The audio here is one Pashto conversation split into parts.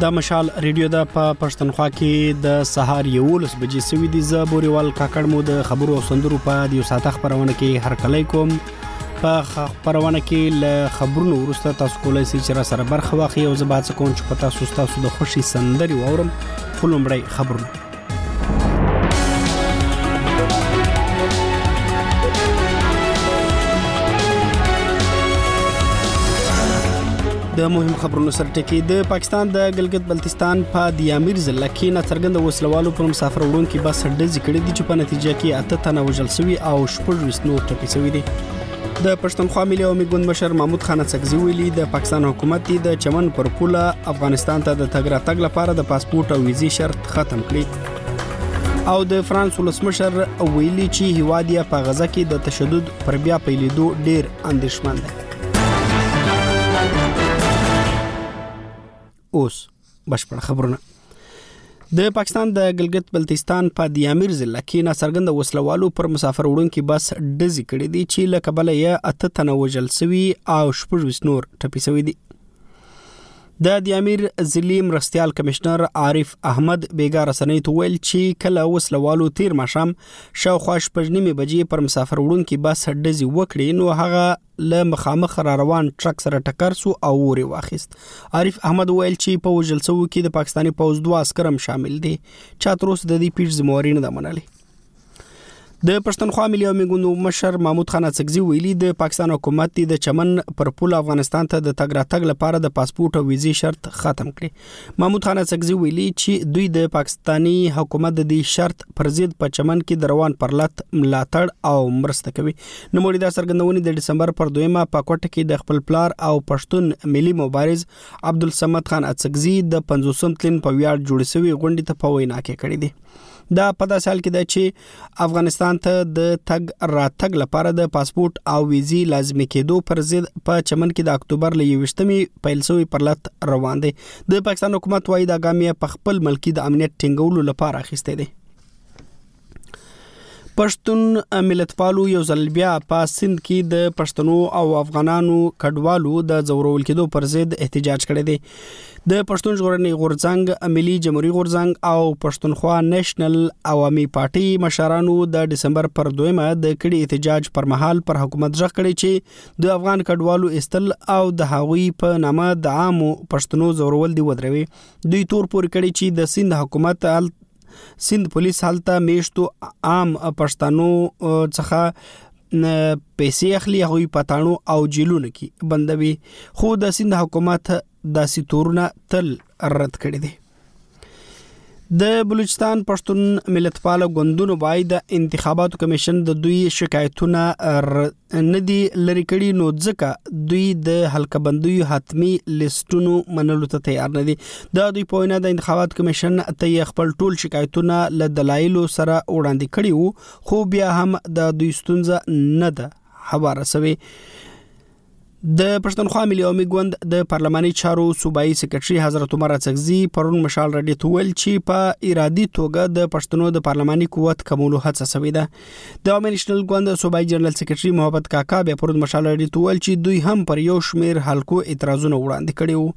دا مشال ریډیو ده په پښتونخوا کې د سهار یو لس بجې سوي دي زه بوريوال کاکړ مو د خبرو او سندرو په دیو ساته خبرونه کې هر کله کوم په خبرونه کې ل خبرونو ورسته تاسو کولای شئ چې را سره برخه واخلئ او زه به تاسو کوم چې پتا سوستا سود خوشي سندري وورم خلومړی خبرونه د مهم خبرونو سره ټکی د پاکستان د ګلګت بلتستان په دیامیر ضلع کې ناڅرګند وسلوالو پر مسافر وړونکو بس ډزې کړې دي چې په نتیجه کې اته تنه وژل شوي او شپږ وسنو ټپي شوي دي د پښتونخوا ملي او میګوند مشر محمود خان څکزي ویلي د پاکستان حکومت د چمن پر پوله افغانستان ته د تګ راتګ لپاره د پاسپورت او ویزې شرط ختم کړي او د فرانس ولسمشر ویلي چې هیواد یې په غزه کې د تشدد پر بیا پیلېدو ډیر اندېښمن دی اوس بشپړ خبرونه د پاکستان د ګلګت بلتستان په دیامیر ضلع کې ناڅرګند وسلوالو پر مسافر وړونکو بس ډزې کړې دي چې له کبله یې اته تنه وژل شوي او شپږ نور ټپي شوي دي د د امیر ضلعي مرستیال کمشنر عارف احمد بیګا رسنۍ ته ویل چې کله وسلوالو تیر ماښام شاوخوا شپږ نیمې بجې پر مسافر وړونکي بس ډزې وکړې نو هغه له مخامخ را روان ټرک سره ټکر سو او اور یې واخیست عارف احمد ویل چې په وژل سوو کې د پاکستاني پوځ دوه عسکر هم شامل دي چا تر اوسه د دې پیښې ذمه واري نه ده منلې د پښتونخوا ملي او میګوندو مشر محمود خان اڅکزي ویلي د پاکستان حکومت دې د چمن پر پول افغانستان ته د تګ راتګ لپاره د پاسپورت او ویزې شرط ختم کړي محمود خان اڅکزي ویلي چې دوی د پاکستانی حکومت د دې شرط پر ضد په چمن کې د روان پرلت ملاتړ او مرسته کوي نو موري دا څرګندونې د دسمبر پر دویمه په کوټه کې د خپل پلار او پښتون ملي مبارز عبدالصمد خان اڅکزي د 50 تلین په ویاړ جوړ شوی غونډې ته په وینا کې کړې دي دا په داسې حال کې ده چې افغانستان ته د تګ راتګ لپاره د پاسپورت او ویزي لازمي کېدو پر ضد په چمن کې د اکتوبر له 21مې پیل شوی پرلت روان دی د پاکستان حکومت وايي دا ګامې په خپل ملکی د امنیت ټینګولو لپاره اخیسته دي پښتون ملتپالو یو ځل بیا په سند کې د پښتنو او افغانانو کډوالو د زورول کېدو پر ضد احتجاج کړی دی د پښتون ژغورنې غورځنګ، ملي جمهوریت غورځنګ او پښتونخوا نېشنل عوامي پارټي مشرانو د دسمبر پر دویمه د کړي احتجاج پر مهال پر حکومت ځخ کړي چې د افغان کډوالو استل او د هغوی په نامه د عامو پښتنو زورول دی ودروي دوی تور پورې کړي چې د سند حکومت سیند پولیس هلته میشتو عام پښتنو څخه پیسې اخلي هغوی په تاڼو او جیلونو کې بندوي خو د سیند حکومت داسې تورونه تل رد کړي دي د بلوچستان پښتون ملتپال ګوندونو باید د انتخاباتو کمیشن د دوی شکایتونه رد نه دي لرې کړي نو ځکه دوی د حلقه بندیو حتمی لیستونو منلو ته تیار نه دي دا دوی په وینا د انتخابات کمیشن ته یې خپل ټول شکایتونه له دلایلو سره وړاندې کړي وو خو بیا هم د دوی ستونزه نه ده هواره سوې د پښتونخوا ملي عوامي ګوند د پارلماني چارو صوبایي سکرټري حضرت عمر اڅکزي پرون مشال رډي ته ویل چې په ارادي توګه د پښتنو د پارلماني قوت کمولو هڅه شوې ده د عوامي نېشنل ګوند صوبایي جنرال سکرټري محبت کاکا بیا پرون مشال رډي ته ویل چې دوی هم پر یو شمیر حلقو اعتراضونه وړاندې کړي وو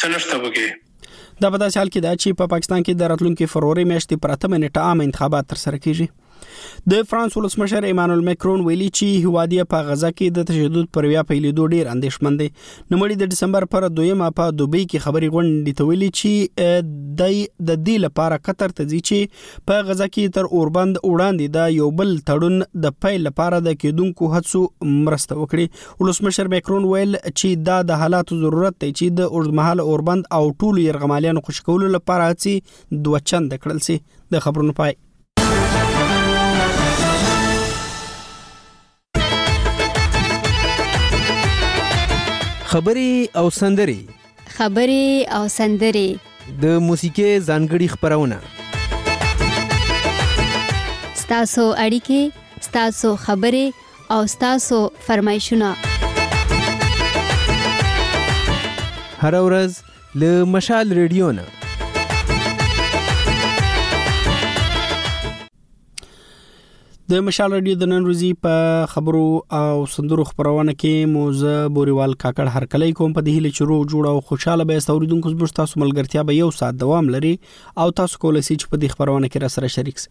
څه نشته پکې دا په داسې حال کې ده چې په پاکستان کې د راتلونکو فروری میاشتې پر اتمه نیټه عام انتخابات تر سره کیږي د فرانس ولسمشر ایمانوئل مکرون ویلي چې هوادي په غزا کې د تشدد پر بیا پیلېدو ډیر اندیشمن دی نو مړي د دسمبر پر دویمه په دوبۍ کې خبري غونډې ته ویلي چې د د دې لپاره قطر ته ځي چې په غزا کې تر اوربند وړاندې د یو بل تړون د پیل لپاره د کېدونکو هڅو مرسته وکړي ولسمشر مکرون ویل چې دا د حالاتو ضرورت دی چې د اوږدمهاله اوربند او ټولو یرغمالیانو خوشی کولو لپاره هڅې دوه چنده کړل شي د خبرونو پای خبري او سندري خبرې او سندرې. د موسیقۍ ځانګړي خپرونه. ستاسو اړیکې، ستاسو خبرې او ستاسو فرمایشونه. هر ورځ له مشال ریډیو نه. د مشال رادیو د نن ورځې په خبرو او سندرو خبرونه کې موزه بوريوال کاکړ هر کله کوم په دې هله چرو جوړ او خوشاله به استوریدونکو زموږ تاسو ملګرتیا به یو ساعت دوام لري او تاسو کولای شئ چې په دې خبرونه کې را سره شریک شئ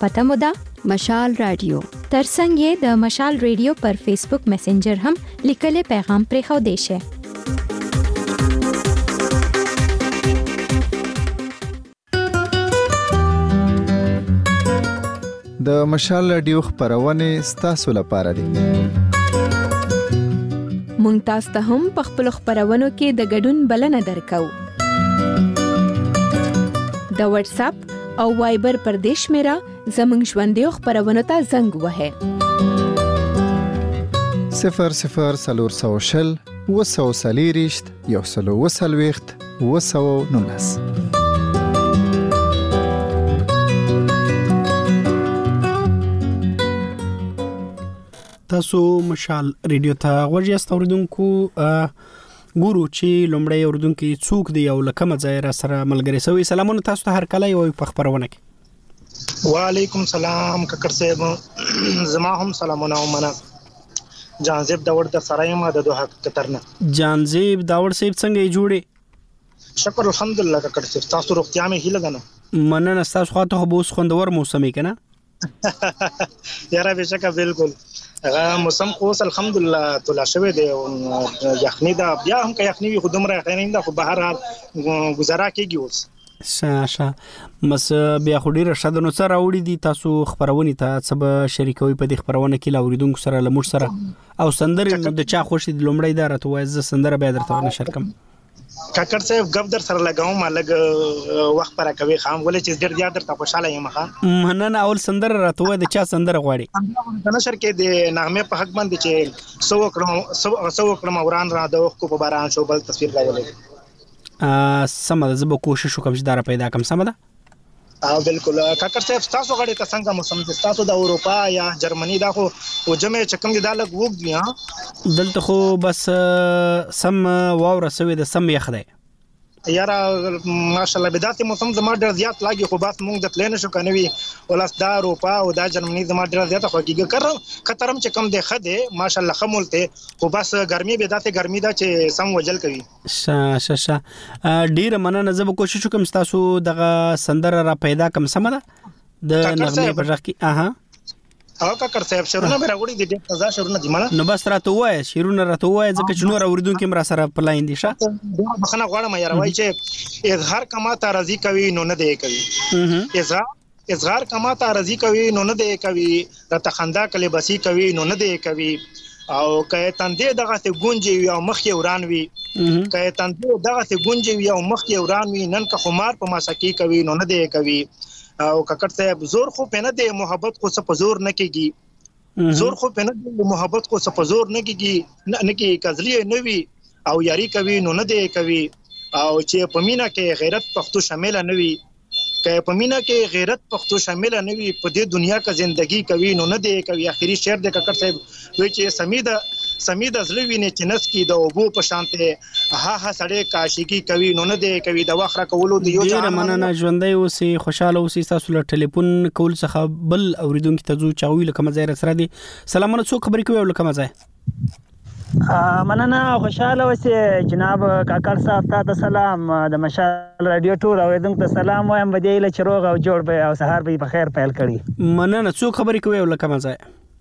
پته مو ده مشال رادیو ترڅنګ یې د مشال رادیو پر فیسبوک میسنجر هم لیکلې پیغام پرې خو دی شه د مشال رادیو خبرونه ستاسو لپاره دي مونږ تاسو ته هم په خپل خبرونو کې د ګډون بلنه درکو د واتس اپ او وایبر پر دې شمیره زموږ ژوندیو خبرونو ته زنګ وهئ 00400 وسوسلیریشت یو سلو وسلويخت وسو نونس تاسو مشال ریډیو ته غوږی استوردونکو ګورو چې لومړی اوردونکي څوک دی او لکمه ځای را سره ملګری سوی سلامونه تاسو ته هر کله یو په خبرونه کې وعلیکم سلام ککر صاحب زما هم سلامونه او منه جانزیب داوړ د سره یم د دوه کتر نه جانزیب داوړ صاحب څنګه یې جوړې شکر الحمدلله ککر صاحب تاسو روغتیا مې هیله ده نه مننه تاسو خواته خو اوس خوندور موسم یې کنه یاره بشکه بالکل هغه موسم خو اوس الحمدلله تولا شوی دی او یخني ده بیا هم که یخني وي خو دومره یخني نه ده خو به هر حال ګزاره کېږي اوس شه شه مس بیا خو ډیره ښه ده نو څه راوړي دي تاسو خبرونه ته څه به شریکوي په دې خبرونه کې لاوریدونکو سره لمر سره او سندره د چا خوشي لومړی دا راته وایي زه سندره به درته نشر کوم کاکړ صاحب ګپ در سره لګوم لګ وخت پر کوي خام ولې چې ډېر زیات درته خوشاله یم ښا مننه اول سندره راته وای د چا سندره غواړي د نشر کې د نغمه په حق باندې چې سو وکړم سو وکړم وران را د وخت کو په باران شو بل تصویر راولې سمه ده زه به کوشش وکم چې دا را پیدا کم سمه ده او بالکل کاکر صاحب تاسو غړي ته څنګه موسم دي تاسو د اروپا یا جرمني دا خو او جمع چې کوم دي دا لګ وګ دي دلته خو بس سم واوره سوي د سم یخ دی یاره ماشاءالله به داسې موسم زما ډېر زیات لاګي خو بس مونږ د تللی نه شو که نه وي ولاس دا اروپا او دا جرمني زما ډېره زیاته خوښېږي که که ترم چې کم دی ښه دی ماشاءالله ښه ملک دی خو بس ګرمي به داسې ګرمي ده چې سم وجل کوي شه شه شه ډیره مننه زه به کوشش وکم تاسو دغه سندره را پیدا کم سم ده د نغمه په ځخ کې اها او کاکر صاحب شعرونه مې راغړي دي ډېر تازه شعرونه دي مړه نو بس راته وای شعرونه راته وای ځکه چې نور اوریدونکو مرا سره پلاین دي شه بخنه غواړم یار وای چې اظهار کما ته راضي کوي نو نه دی کوي اظهار اصغر که ماته عرضی کوی نو نه دی یې کوی راته خندا که لباسی کوی نو نه دی یې کوی او که یې تندی دغسې ګونجی وی او مخ یې وران وی که یې تندی دغسې ګونجی وی او مخ یې وران وی نن که خمار په ماسکی کوی نو نه دی یې کوی او ککړ صاحب زور خو په نه دی محبت خو څه په زور نه کیږی. زور خو په نه دی محبت خو څه په زور نه کېږي نه کې کزلی نه وي او یاري کوي نو نه دی کوي او چې په مینا کې غیرت پښتو شامل نه وي که په مینا کې غیرت پښتو شامل نه وي په دې دنیا کې ژوندۍ کوي نو نه دی کوي اخیری شعر د ککړ صاحب وی چې سمیدا سمیدا زلوی نه چې نس کې د اوبو په شانته ها ها سړی که عاشقي کوي نو نه دی کوي د وخت راکولو د یو ډیره مننه ژوندۍ اوسې خوشاله اوسې تاسو له ټلیفون کول څخه بل اوریدونکو ته ځو چاوي لکه مزه را سره دي سلامونه څوک خبرې کوي لکه مزه مننه خوشاله اوسې جناب کاکړ صاحب تا ته سلام د مشال رادیو ټول اوریدونکو ته سلام وایم بدې له چروغ او جوړ به او سهار به په خیر پیل کړي مننه څو خبرې کوي او لکه مزه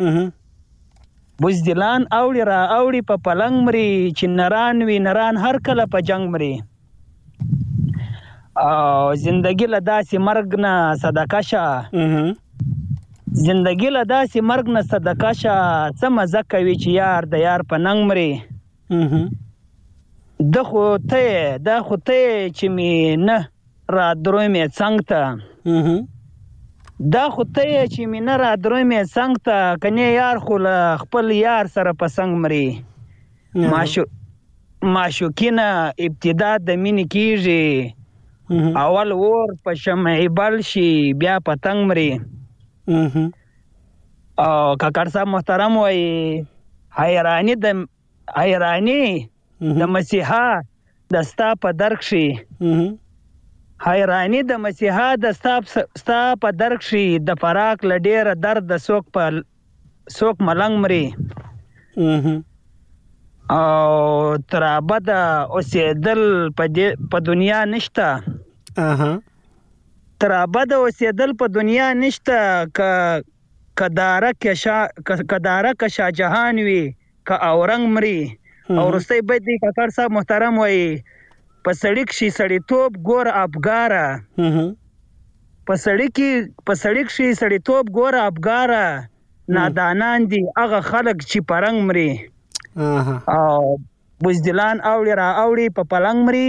اها. بزدلان اوړي را اوړي په پلنګ مري چي نران وي نران هر کله په جنګ مري او زندګي له داسي مرګ نه صدقه شه اها. زندګي له داسي مرګ نه صدقه شه څه مزه کوي چي يار د يار په ننګ مري اها. ده خو ته يې ده خو ته يې چي مي نه را دروی می څنګ ته دا خو ته یې چې مینه را دروی می څنګ ته کنه یار خو له خپل یار سره په څنګ مري ماشو ماشوکینه ابتدا د مینې کیږي اول ور په شمعې بل شي بیا پتنګ مري او کاکړ صاحب محترم وایي حیرانی د حیرانی د مسیحا د ستا په درک شي حیرانی د مسیحا د ستا ستا په درک شي د فراق له ډیره درد د سوک په سوک ملنګ مري او ترابه د اوسېدل په دې په دنیا نشته اها ترابه د اوسېدل په دنیا نشته ک کدارک شا کدارک شا جهان وی که اورنګ مري او وروستی بیت دی کاکړ صاحب محترم وایي په سړي کښې سړیتوب ګوره اپګاره په سړي کې په سړي کښې سړیتوب ګوره اپګاره نادانان دي هغه خلک چې په رنګ مري او بزدلان اوړي را اوړي په پلنګ مري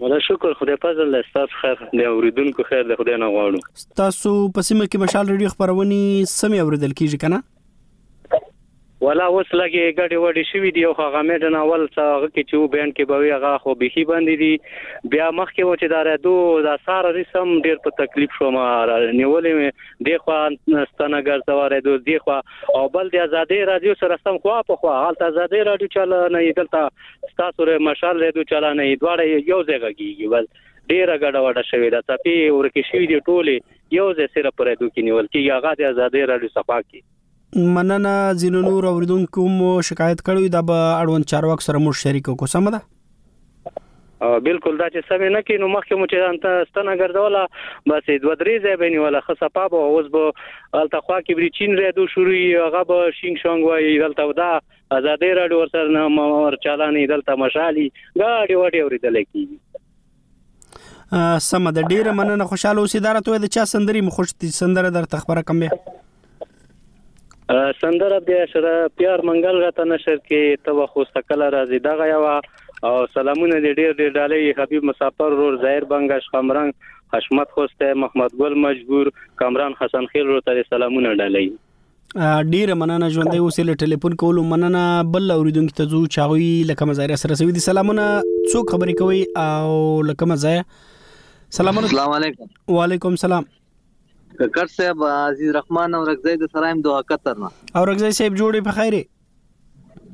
ولا شکر خدای فضل له تاسو خیر دی اوریدونکو خیر دی خدای نه غواړو تاسو په سیمه کې مشال ریډیو خبرونی سمې اوریدل کیږي کنه ولا اوس لګي ګډي وډي شوی دی خو هغه میډن اول څه هغه کې چې وبین کې به وی هغه خو بيخي باندې دی بیا مخ کې و چې دار دو دا سار رسم ډیر په تکلیف شوم نیولې دی خو ستنګر سوار دو دی خو او بل د ازادي رادیو سره سم خو په خو حالت ازادي رادیو چل نه یې دلته ستاسو ر مشال ریډو چلانه یې دواړه یو ځای غږیږي ول ډیره ګډه وډه شوې ده څپې ورکې شوې دي ټولې یو ځای سره پر ریډو کې نیول کیږي هغه د ازادي رادیو صفا کې مننه ځینو نور اوریدونکو مو شکایت کړی دا به اړوند چارواک سره مو شریک کو سم ده بالکل دا چې سمې نه کې نو مخکې مو چې انت ستنه ګرځوله بس دوه درې ځای به نیوله خو صفا به اوس به الته خوا کې بری چین ریدو شروع هغه به شینګ شونګ وای دلته دا ازادي راډیو ورسره نه مور چالانې دلته مشالي ګاډي وډي اورېدل کیږي سم ده ډیره مننه خوشاله اوسې دا راته د چا سندري مخوش دي سندره درته خبره کوم بیا سندره بیا سره پیار منګل راته نشر کې ته خو سکل راځي دغه یو او سلامونه دې ډیر ډیر ډالې حبیب مسافر رور زهیر بنگش خمرنګ حشمت خوسته محمد ګل مجبور کامران حسن خیل رو ته سلامونه ډالې ډیره مننه ژوندې اوسې له ټلیفون کولو مننه بل اوریدونکو ته ځو چاوي لکه مزایر سره سوي دي سلامونه څوک خبرې کوي او لکه مزایر سلامونه السلام علیکم وعلیکم سلام ککر صاحب عزیز رحمان اورکزی د سرایم دوه قطر نه اورکزی صاحب جوړې په خیره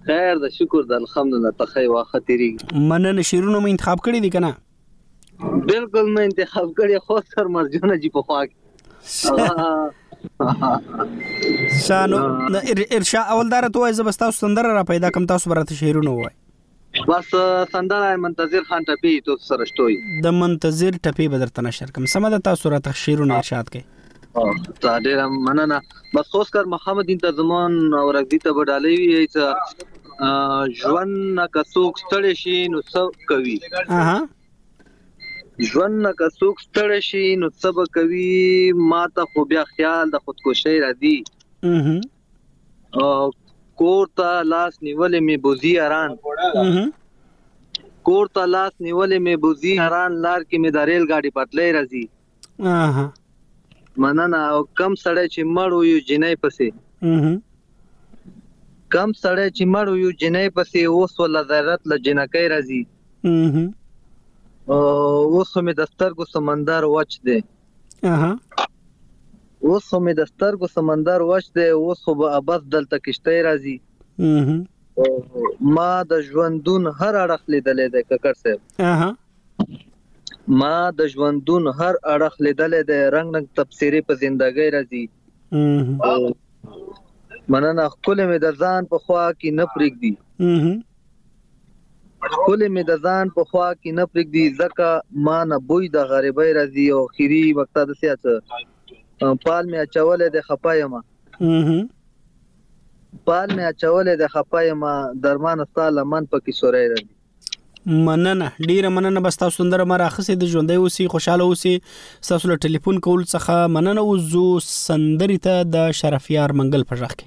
خیر ده شکر ده الحمدلله ته ښه وخت تیریږي مننه شیرونه مې انتخاب کړی دي کنه بالکل مې انتخاب کړی خو سر مرجونه جی په خوا کې شانو ارشا اول دار ته وای زبستا سندره را پیدا کم تاسو برات شعرونه وای بس سندره ای منتظر خان ټپی تو سره شتوي د منتظر ټپی به درته نشر کوم سمه ده تاسو راته شعرونه ارشاد کړئ ته ډیره مننه بس اوس کار محمد دین ترجمان او رغدی ته بډالې وی ایڅ ژوند نه کڅوک ستړی شي نو څه کوي اها ژوند نه کڅوک ستړی شي نو څه به کوي ما ته خو بیا خیال د خودکشي راځي کور ته لاس نیولې مې بوزي اران کور ته لاس نیولې مې بوزي اران لار کې مې د ریل ګاډي پټلې راځي اها مننه او کم سړی چې مړ یو جنې پسې کم سړی چې مړ یو جنې پسې اوس ول غیرت ل جنکې راځي اوس مې دفتر کو سمندر وچ دی اها اوس خو مې د سترګو سمندر وچ دی اوس خو به ابد دلته کشته راځي ما د ژوندون هر اړخ لیدلې ده ککړ صاحب اها ما د ژوندون هر اړخ لیدلې ده رنگ رنگ تفسیری په زندګۍ راځي مننه خپل مې د ځان په خوا کې نه پرېږدي ښکلې مې د ځان په خوا کې نه پرېږدي ځکه ما نه بوی د غریبۍ راځي او خیري وخته د سیاڅ پال مې اچولې د خپه یم پال مې اچولې د خپه یم درمان ستا لمن پکې سورې راځي مننه ډیره مننه بس تاسو سندره ما راخسي د ژوندۍ اوسي خوشاله اوسي تاسو له ټلیفون کول څخه مننه او زو سندري ته د شرفیار منګل پژخ کې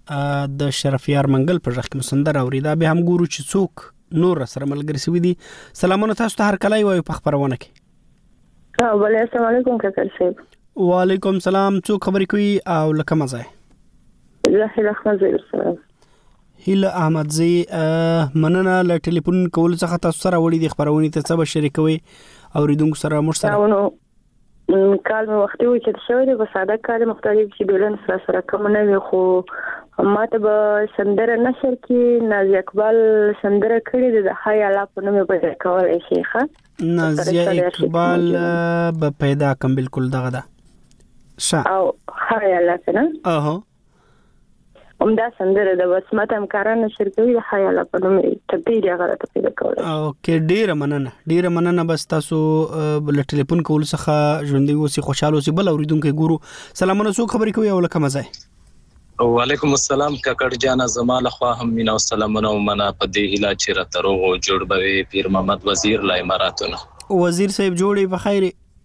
د شرفیار منګل په ځخ کې مسندر اوري دا به هم ګورو چې څوک نور سره ملګری سوي دي سلامونه تاسو ته هر کله یو په خبرونه کې ولې السلام علیکم کاکر صاحب وعلیکم سلام څو خبرې کوي او لکه مزه زه رحمت زیر سره هله احمد زی مننه له ټلیفون کول څخه تاسو سره وړي د خبرونه ته څه شریکوي او ریدونکو سره مو سره کال مې وختي وچت شوی دی په ساده کال مختلف چې بیلن سره سره کم نه وي خو ما ته به سندره نشر کې نازي اقبال سندره کړې ده د حیا لا په نوم به کولای شي ښه نازي اقبال به پیدا کم بالکل دغه ده ښه او حیا لا کنه اها همدا سندره د وسمت همکاران نشر کوي د حیاله په نوم ته پیډیا غره ته پیدا کول او کې ډیره مننه ډیره مننه بس تاسو بل ټلیفون کول څخه ژوندۍ اوسې خوشاله اوسې بل اوریدونکو ګورو سلامونه سو خبرې کوي او لکه مزه وعلیکم السلام ککړ جانا زما له خوا هم مینا او سلامونه او منا په دې هیله چې را تروغ او جوړ به وي پیر محمد وزیر لای مراتونه وزیر صاحب جوړي په خیره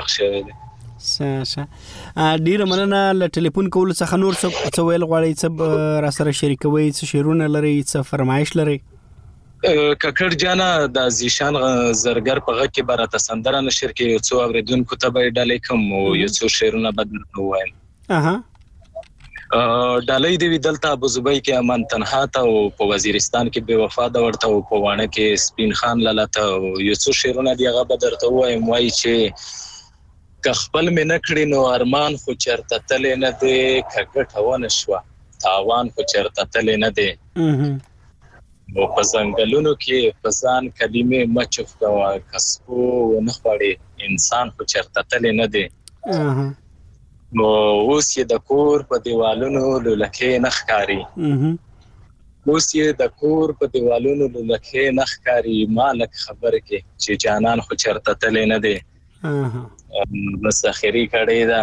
پخ شوی دی ساسا ډیره مننه له ټلیفون کول څخه نور څه څه ویل غواړی څه را سره شریکوي څه شیرونه لري څه فرمایش لري ککړ جانا د زیشان زرګر په غږ کې برته سندره نشر کې یو څو اوریدونکو ته به ډالې کوم او یو څو شعرونه بدل وایم اها ډالۍ دی دلته ابو زبی کې امن تنها ته او په وزیرستان کې بے وفا د ورته او په وانه کې سپین خان لاله ته یو څو شعرونه دی هغه به درته وایم وای چې که خپل مې نکړي نو ارمان خو چرته تل نه دی که ګټه ونه شوه تاوان خو چرته تل نه دی نو په ځنګلونو کې په ځان کلمې مه چفتوه که سپو ونه خوړې انسان خو چېرته تللی نه دی نو اوس یې د کور په دیوالونو لولکې نه ښکاري اوس یې د کور په دیوالونو لولکې نه ښکاري ما لک خبر کې چې جانان خو چېرته تللی نه دی بس اخري کړې ده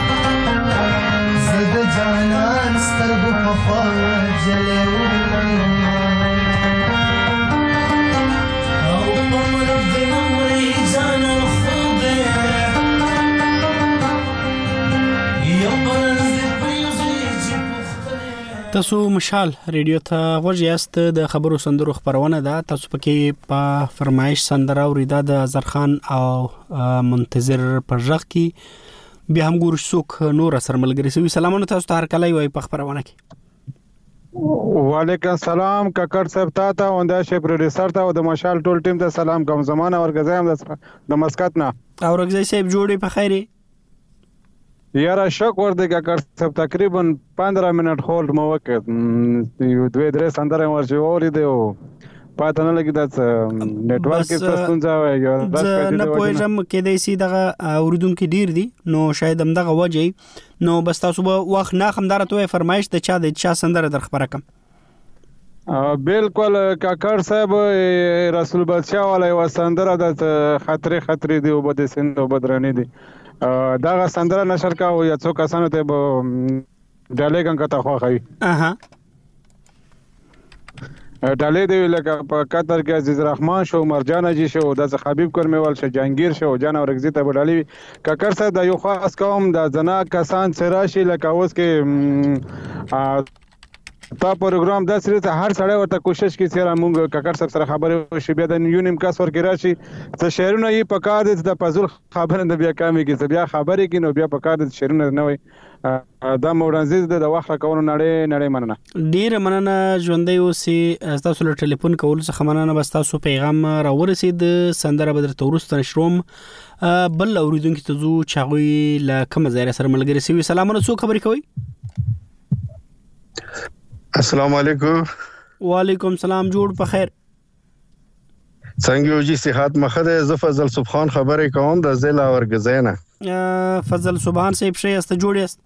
تاسو مشال ریډیو ته غوږ یاست د خبرو سندرو خبرونه ده تاسو پکې په فرمایش سندره او ریدا د زرخان او منتظر پر ځخ کې بیا هم ګورش څوک نور سره ملګری سوي سلامونه تاسو ته هر کله یو په خبرونه کې وعلیکم سلام ککړ صاحب تا ته او دا شي پروډوسر ته او د مشال ټول ټیم ته سلام کوم زمانه ورګزې هم د مسکت نه او ورګزې صاحب جوړې په خیره یاره شکر دی ککړ صاحب تقریبا پندرا منټ هولډ مو وکړ یو دوه درې سندره مو ورچې واوریدې او پای ته نه لګي دا نتورک کې څه ستونزه وي یو دا سپېدې نه پوهېږم کېدای شي دغه اوریدونکو ډیر دي نو شاید هم دغه وجه نو بس تاسو به وخت نه خم دارته فرمایش د چا د چا سندره در خبره کم بالکل کاکړ صاحب رسول بادشاه والا یو سندره د خطرې خطرې دی او بده سند او بدرانی دی دا غا سندره نشر کا او یا څو کسانو ته به ډالې ګنګ ته خو خوي اها ډالې دی لکه په قطر کې عزیز الرحمن شو مرجان جی شو د حبیب کرمیوال شو جهانگیر شو جان اورګزی ته ډالې کاکړ صاحب د یو خاص قوم د زنا کسان سره شي لکه اوس کې تا پروګرام داسې دی چې هر سړی ورته کوشش کوي چې را مونږ ککړ صاحب سره خبرې وشي بیا د یو نیم کس ورکې راشي څه شعرونه یې په کار دی چې د فضول خبرې نه بیا کمې کړي څه بیا خبرې کوي نو بیا په کار دی چې شعرونه نه وي دا مو وړاندیز دی د وخت راکولو نړۍ نړۍ مننه ډیره مننه ژوندۍ اوسې تاسو له ټلیفون کول څخه مننه بس تاسو پیغام را ورسید سندره بدر تورست نشروم بل اوریدونکو ته زو چاغوي لا کوم ځای سره ملګری سي سلامونه څو خبرې کوي السلام علیکم وعلیکم سلام جوړ په خیر څنګه یو جی صحت مخه ده زه فضل سبحان خبرې کوم د ضلع اورګزینه فضل سبحان صاحب شې است جوړ یاست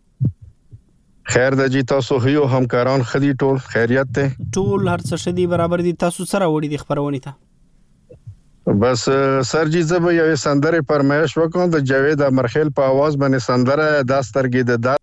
خیر د جی تاسو هیو همکاران خدي ټول خیریت ته ټول هر څه شدي برابر دي تاسو سره وړي دي خبرونه ته بس سر جی زه به یوې سندرې پرمایش وکړم د جاوید امرخیل په اواز باندې سندره داسترګې د دا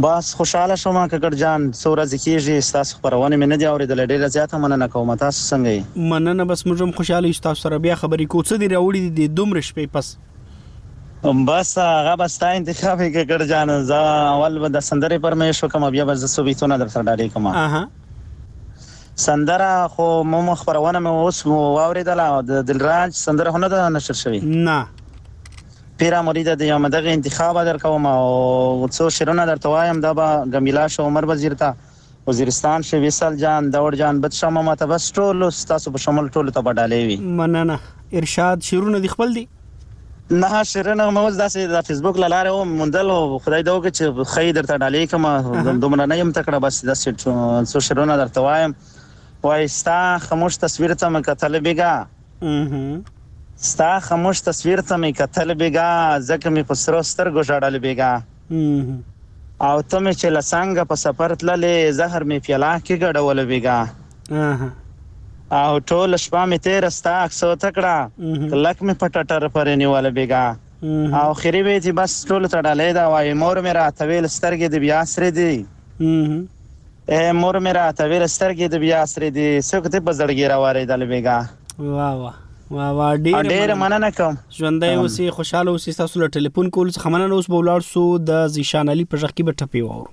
بس خوشحاله شوم ککړ جان څو ورځې کیږي ستاسو خبرونه مې نه دی اوریدل ډیره زیاته مننه کوم تاسو څنګه یې مننه بس موږ هم خوشاله یو تاسو سره بیا خبرې کو څه دی راوړي دي د دومره شپې پس بس هغه بس تا انتخاب کې کړ جان زه اول به د سندرې پر مې شو کوم بیا به زه سو بیتونه در سره ډالې کوم اها سندره خو مو خبرونه مې اوس واوریدله د دلراج سندره هونه ده نشر شوی نه پیرا مریده د یو مدغه انتخاب در کوم او څو شرونه در توایم دا به ګمیلا شو عمر وزیر ته وزیرستان شو ویسل جان دور جان بت شمه ماته بس ټول تاسو په شمول ټول ته بډالې وي مننه ارشاد شرونه دی خپل دی نه شرنه مو اوس داسې د فیسبوک له لارې و مندل او خدای دا وکړي چې خې درته ډالې کوم دومره نه يم تکړه بس د څو شرونه درته وایم وایستا خاموش تصویر ته مکتل بیګا اها ستا خموش تصویر ته می کتل بیګا ځکه می په سرو سترګو ژړل بیګا اها او ته می چې لسنګ په سفر تللې زهر می پیلا کې ګډول بیګا اها او ټول شپه می تیر ستا عکسو تکړه کلک می په ټټر پر نیول بیګا او خری وی چې بس ټول تړلې دا وای مور می راته ویل سترګې دی بیا سری دی ای مور مې راته ویل سترګې د بیا سرې دي څوک دې په زړګي راوارېدل بېګا واه واه واه واه ډېره ډېره مننه کوم ژوندی اوسې خوشاله اوسې ستاسو له ټلیفون کول څخه مننه اوس به ولاړ سو د ذیشان علي په ژغ کې به ټپې واورو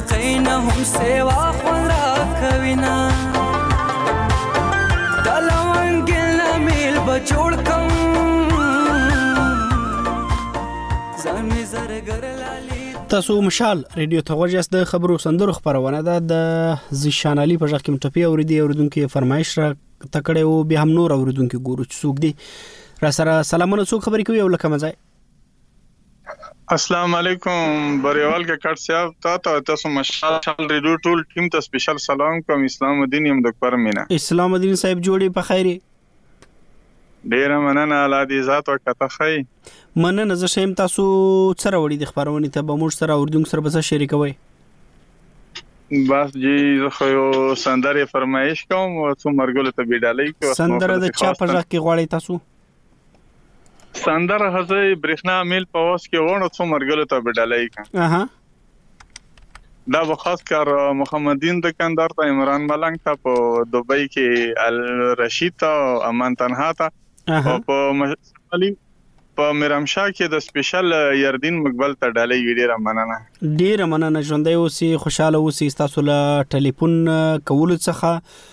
نه هم سیوا خوند راکوي نه د لونګې نه میل به جوړ کړم ځان مې زرګر لالي تاسو مشال ریډیو ته غوږ یاست د خبرو سندرو خبرونه ده د زیشان علي په ځخ کې مټپی اوریدي اوریدونکو فرمایش را تکړه او به هم نور اوریدونکو ګورو چې څوک دي را سره سلامونه څوک خبرې کوي او لکه مزه السلام علیکم بریوال کې کټ صاحب تا ته تاسو مشال شال ریډیو ټول ټیم ته سپیشل سلام کوم اسلام الدین یم د کور مینا اسلام الدین صاحب جوړی په خیره ډیره مننه الله دې ذات وکړه خی مننه زه شیم تاسو سره وړي د خبرونه ته به موږ سره اردوم سره بس شریکوي بس جی زه خو یو سندره فرمایش کوم او څو مرګلو ته بیډالې کوم سندره د چا په ځخ کې غواړي تاسو سندره هزه برښنا میل په واس کې ونه څو مرګلو ته بډلای کا اها دا به خاص کار محمدین د کندهار ته عمران ملنګ ته په دوبۍ کې الرشید ته امان تنها ته او په مشالي په میرامشا کې د سپیشل یردین مقبل ته ډالۍ ډیره مننه ډیره مننه ژوندۍ اوسې خوشاله اوسې تاسو له ټلیفون کولو څخه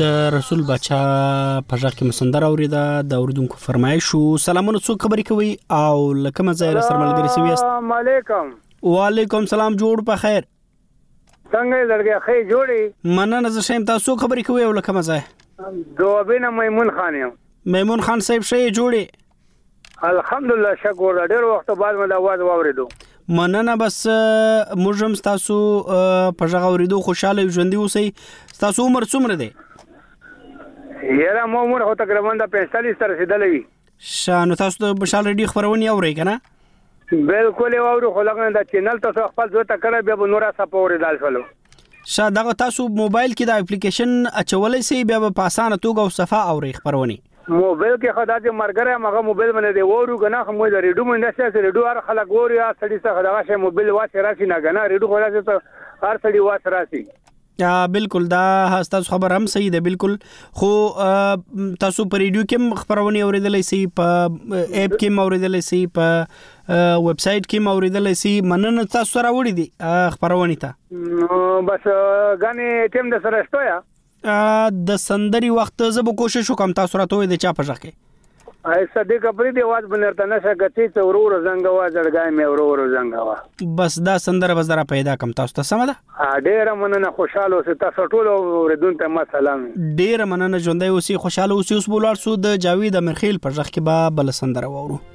د رسول بچا په ځخ کې مسندر اوریدا د اوردونکو فرمایش شو سلامونه څو خبرې کوي او لکه مزه را سره ملګری سوي است السلام علیکم وعلیکم سلام جوړ په خیر څنګه لړګي خې جوړي مننه زه شیم تاسو خبرې کوي او لکه مزه دوبینه میمون خان یم میمون خان صاحب شې جوړي الحمدلله شه کور ده ډېر وخت بعد مې د اواز واورېدو مننه بس موږ هم تاسو په ژغه اوریدو خوشاله یو ژوندۍ اوسئ تاسو عمر څومره دی یاره مو عمر هو تقریبا د 45 تر رسیدلې وي شانو تاسو د مشال ریډي خبرونه اورئ کنه بالکل یو اورو خو لګنه د چینل تاسو خپل زو ته کړه بیا به نور څه پورې دال شولو شا دغه تاسو موبایل کې د اپلیکیشن اچولې سي بیا په اسانه توګه او صفه او ری خبرونه موبیل کښې خو دا چې مرګری هم هغه موبیل باندې دې وورو کنه خو موږ د ریډو باندې داسې هسې ریډو هر خلق ووري هر سړي څخه دغه شی موبیل واسې راسي نه کنه ریډو خو داسې ته هر سړي واس راسي بالکل دا تاسو خبر هم صحیح ده بالکل خو تاسو په ریډیو کې خبرونه اوریدلې سي په اپ کې اوریدلې سي په ویب سټ کې موریدل سي مننه تاسو سره وړي دي خبرونه ته بس غني ټیم د سره شته د سندري وخت زه به کوشش وکم تاسو راته وې د چا په ځخه اي صدیق پرې دی واز بنرته نشه غتی ته ورور زنګ وا زړګای مې ورور زنګ وا بس دا سندره بس درا پیدا کم تاسو ته سم ده ډیره مننه خوشاله اوسې تاسو ټول اوریدون ته ما سلام ډیره مننه ژوندۍ اوسې خوشاله اوسې اوس بولار سو د جاوید امرخیل پر ځخ کې به بل سندره وورو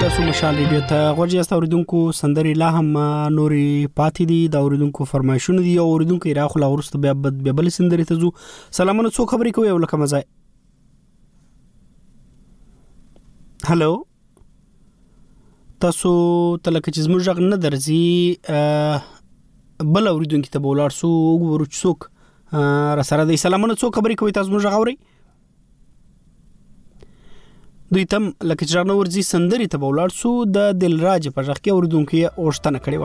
تاسو مشال ریډیو ته غوړی است اوریدونکو سندري لا هم نوري پاتې دي د اوریدونکو فرمایشونه دي او اوریدونکو را خلا ورسته بیا بد بیا بل سندري ته ځو سلامونه څو خبرې کوي ولکه مزه هلو تاسو ته لکه چې زموږ غږ نه درځي بل اوریدونکو ته بولار سو وګورو چې څوک را سره د سلامونه څوک خبرې کوي تاسو موږ غوړي دوی تم لکه چې راغنه ورځي سندري ته بولار سو د دلراج په ځخ کې اوریدونکو یې اوښتنه کړې و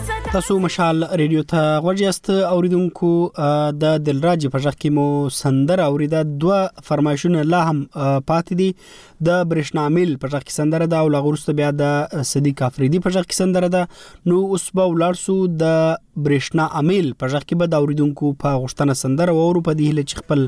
تاسو مشال ریډیو ته غوړیاست اوریدونکو د دلراج په ځخ کې مو سندره اوریدا دوا فرمایشونه لا هم پاتې دي د برښنامیل په ځخ کې سندره دا او لغورسته بیا د صدیق افریدي په ځخ کې سندره ده نو اوس به ولارسو د برښنا امیل په ځخ کې به د اوریدونکو په غوښتنه سندره وورو په دې هله چې خپل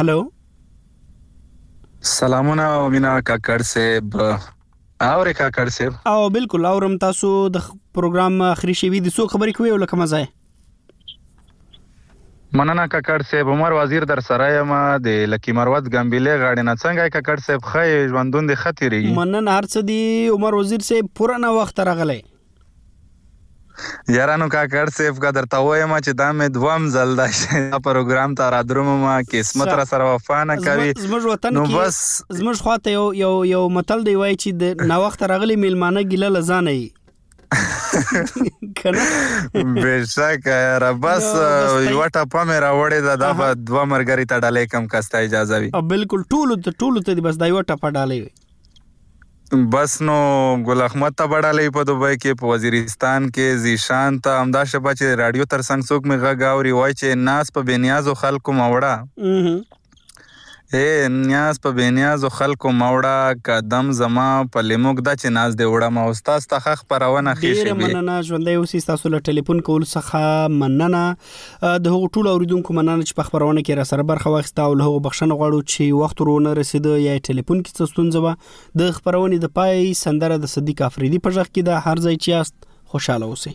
هلو سلامونه او مینا کاکړ صاحب اورې کاکړ صاحب او بالکل اورم تاسو د پروګرام اخري شوی د څو خبرې کوي ولکه مزه مننه کاکړ صاحب عمر وزیر در سره یم د لکی مروت ګمبیلې غاړې نه څنګه کاکړ صاحب خې ژوندون دې خطرېږي مننه هر څه دی عمر وزیر صاحب پوره نه وخت راغلی یاره نو کاکړ صیب که درته ووایم چې دا مې دوم ځل دی چې دا پروګرام ته رادرومم قسمت را سره وفا نه کوي زموږ وطن نو بس زموږ خوا ته یو یو یو متل دی وایي چې د ناوخته راغلي میلمانه ګیله له ځانه یي بشک یاره بس یو ټپه مې راوړې ده دا به دوه مرګري ته ډالې کم کستا اجازه وي بالکل ټولو ته ټولو ته بس دا یو ټپه ډالې وي بس نو ګل احمد ته بړالی په دوبۍ کې په وزیرستان کې زیشان ته همدا شپه چې رادیو ترڅنګ څوک مې غږ اوري وای چې ناز په بنیازو خلکو موړه اے نیاز په بنیازو خلکو موړه قدم زما په لیموک دا چې ناز دی وړه ما استاد ته خخ پرونه خې شي ډیر مننه ژوندۍ اوسې تاسو له ټلیفون کول څخه مننه د هغو ټولو اوریدونکو مننه چې په خبرونه کې را سره برخه واخیسته او له هغو بخښنه غواړو چې وخت ورونه رسیده یا ټلیفون کې څه ستونزه وه د خبرونې د پای سندره د صدیق افریدي په ژغ کې ده هر ځای چې یاست خوشاله اوسئ